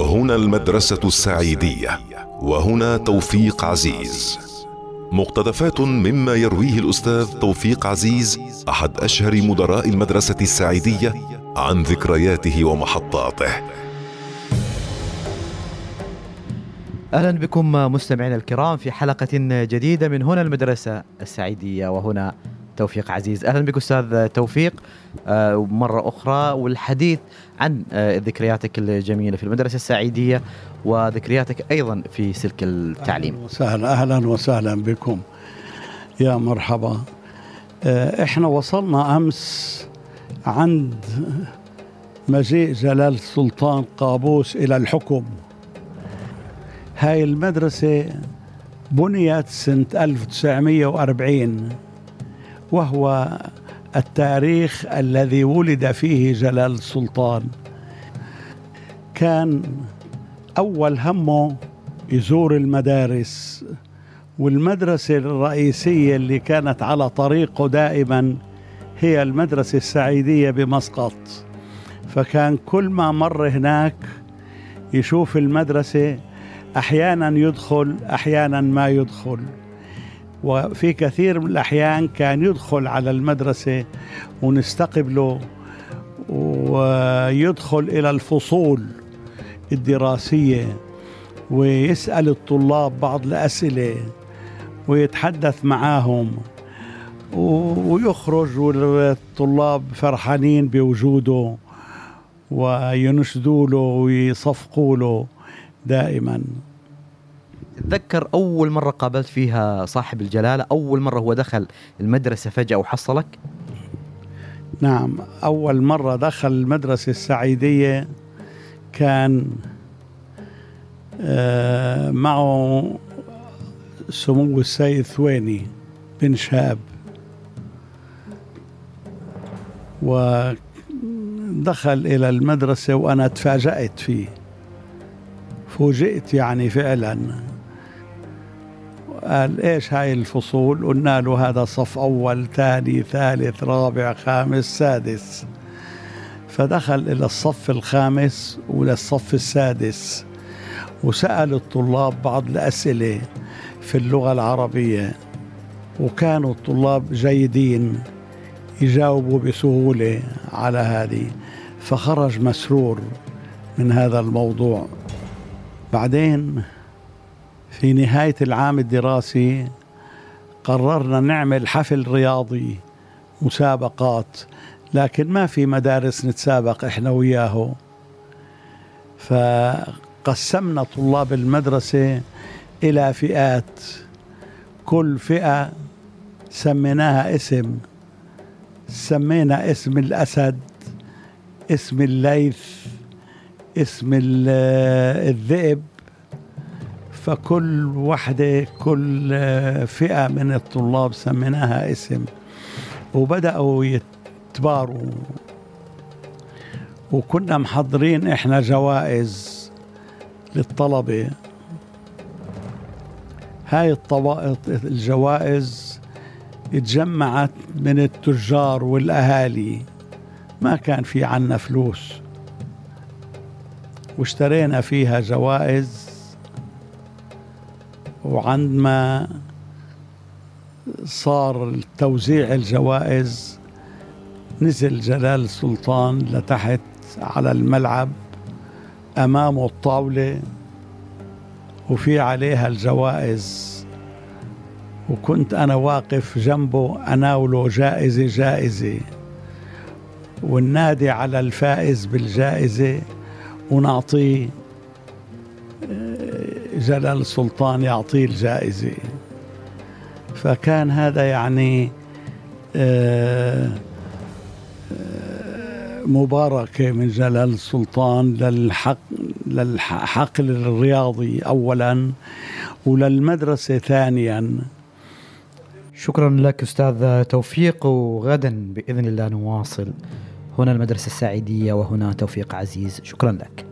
هنا المدرسة السعيدية وهنا توفيق عزيز. مقتطفات مما يرويه الأستاذ توفيق عزيز أحد أشهر مدراء المدرسة السعيدية عن ذكرياته ومحطاته. أهلا بكم مستمعينا الكرام في حلقة جديدة من هنا المدرسة السعيدية وهنا توفيق عزيز. أهلا بك أستاذ توفيق. آه، مرة أخرى والحديث عن آه، ذكرياتك الجميلة في المدرسة السعيدية وذكرياتك أيضا في سلك التعليم. أهلا وسهلا. أهلا وسهلا بكم. يا مرحبا. آه، إحنا وصلنا أمس عند مجيء جلال السلطان قابوس إلى الحكم. هاي المدرسة بنيت سنة 1940 وهو التاريخ الذي ولد فيه جلال السلطان كان أول همه يزور المدارس والمدرسة الرئيسية اللي كانت على طريقه دائما هي المدرسة السعيدية بمسقط. فكان كل ما مر هناك يشوف المدرسة أحيانا يدخل أحيانا ما يدخل. وفي كثير من الأحيان كان يدخل على المدرسة ونستقبله ويدخل إلى الفصول الدراسية ويسأل الطلاب بعض الأسئلة ويتحدث معاهم ويخرج والطلاب فرحانين بوجوده وينشدوا له ويصفقوا له دائما. تذكر أول مرة قابلت فيها صاحب الجلالة؟ أول مرة هو دخل المدرسة فجأة وحصلك؟ نعم أول مرة دخل المدرسة السعيدية كان آه، معه سمو السيد ثويني بن شاب ودخل إلى المدرسة وأنا تفاجأت فيه. فوجئت يعني فعلا. قال إيش هاي الفصول؟ قلنا له هذا صف أول ثاني ثالث رابع خامس سادس. فدخل إلى الصف الخامس وللصف السادس. وسأل الطلاب بعض الأسئلة في اللغة العربية. وكانوا الطلاب جيدين يجاوبوا بسهولة على هذه. فخرج مسرور من هذا الموضوع. بعدين في نهاية العام الدراسي قررنا نعمل حفل رياضي مسابقات لكن ما في مدارس نتسابق إحنا وياه فقسمنا طلاب المدرسة إلى فئات. كل فئة سميناها اسم. سمينا اسم الأسد اسم الليث اسم الذئب فكل وحدة كل فئة من الطلاب سميناها اسم وبدأوا يتباروا. وكنا محضرين إحنا جوائز للطلبة. هاي الجوائز اتجمعت من التجار والأهالي. ما كان في عنا فلوس. واشترينا فيها جوائز وعندما صار توزيع الجوائز نزل جلال السلطان لتحت على الملعب امامه الطاولة وفي عليها الجوائز. وكنت أنا واقف جنبه أناوله جائزة جائزة. والنادي على الفائز بالجائزة ونعطيه جلال السلطان يعطيه الجائزة. فكان هذا يعني آه، آه، مباركة من جلال السلطان للحق للحقل الرياضي أولا وللمدرسة ثانيا. شكرا لك أستاذ توفيق وغدا بإذن الله نواصل. هنا المدرسة السعيدية وهنا توفيق عزيز. شكرا لك.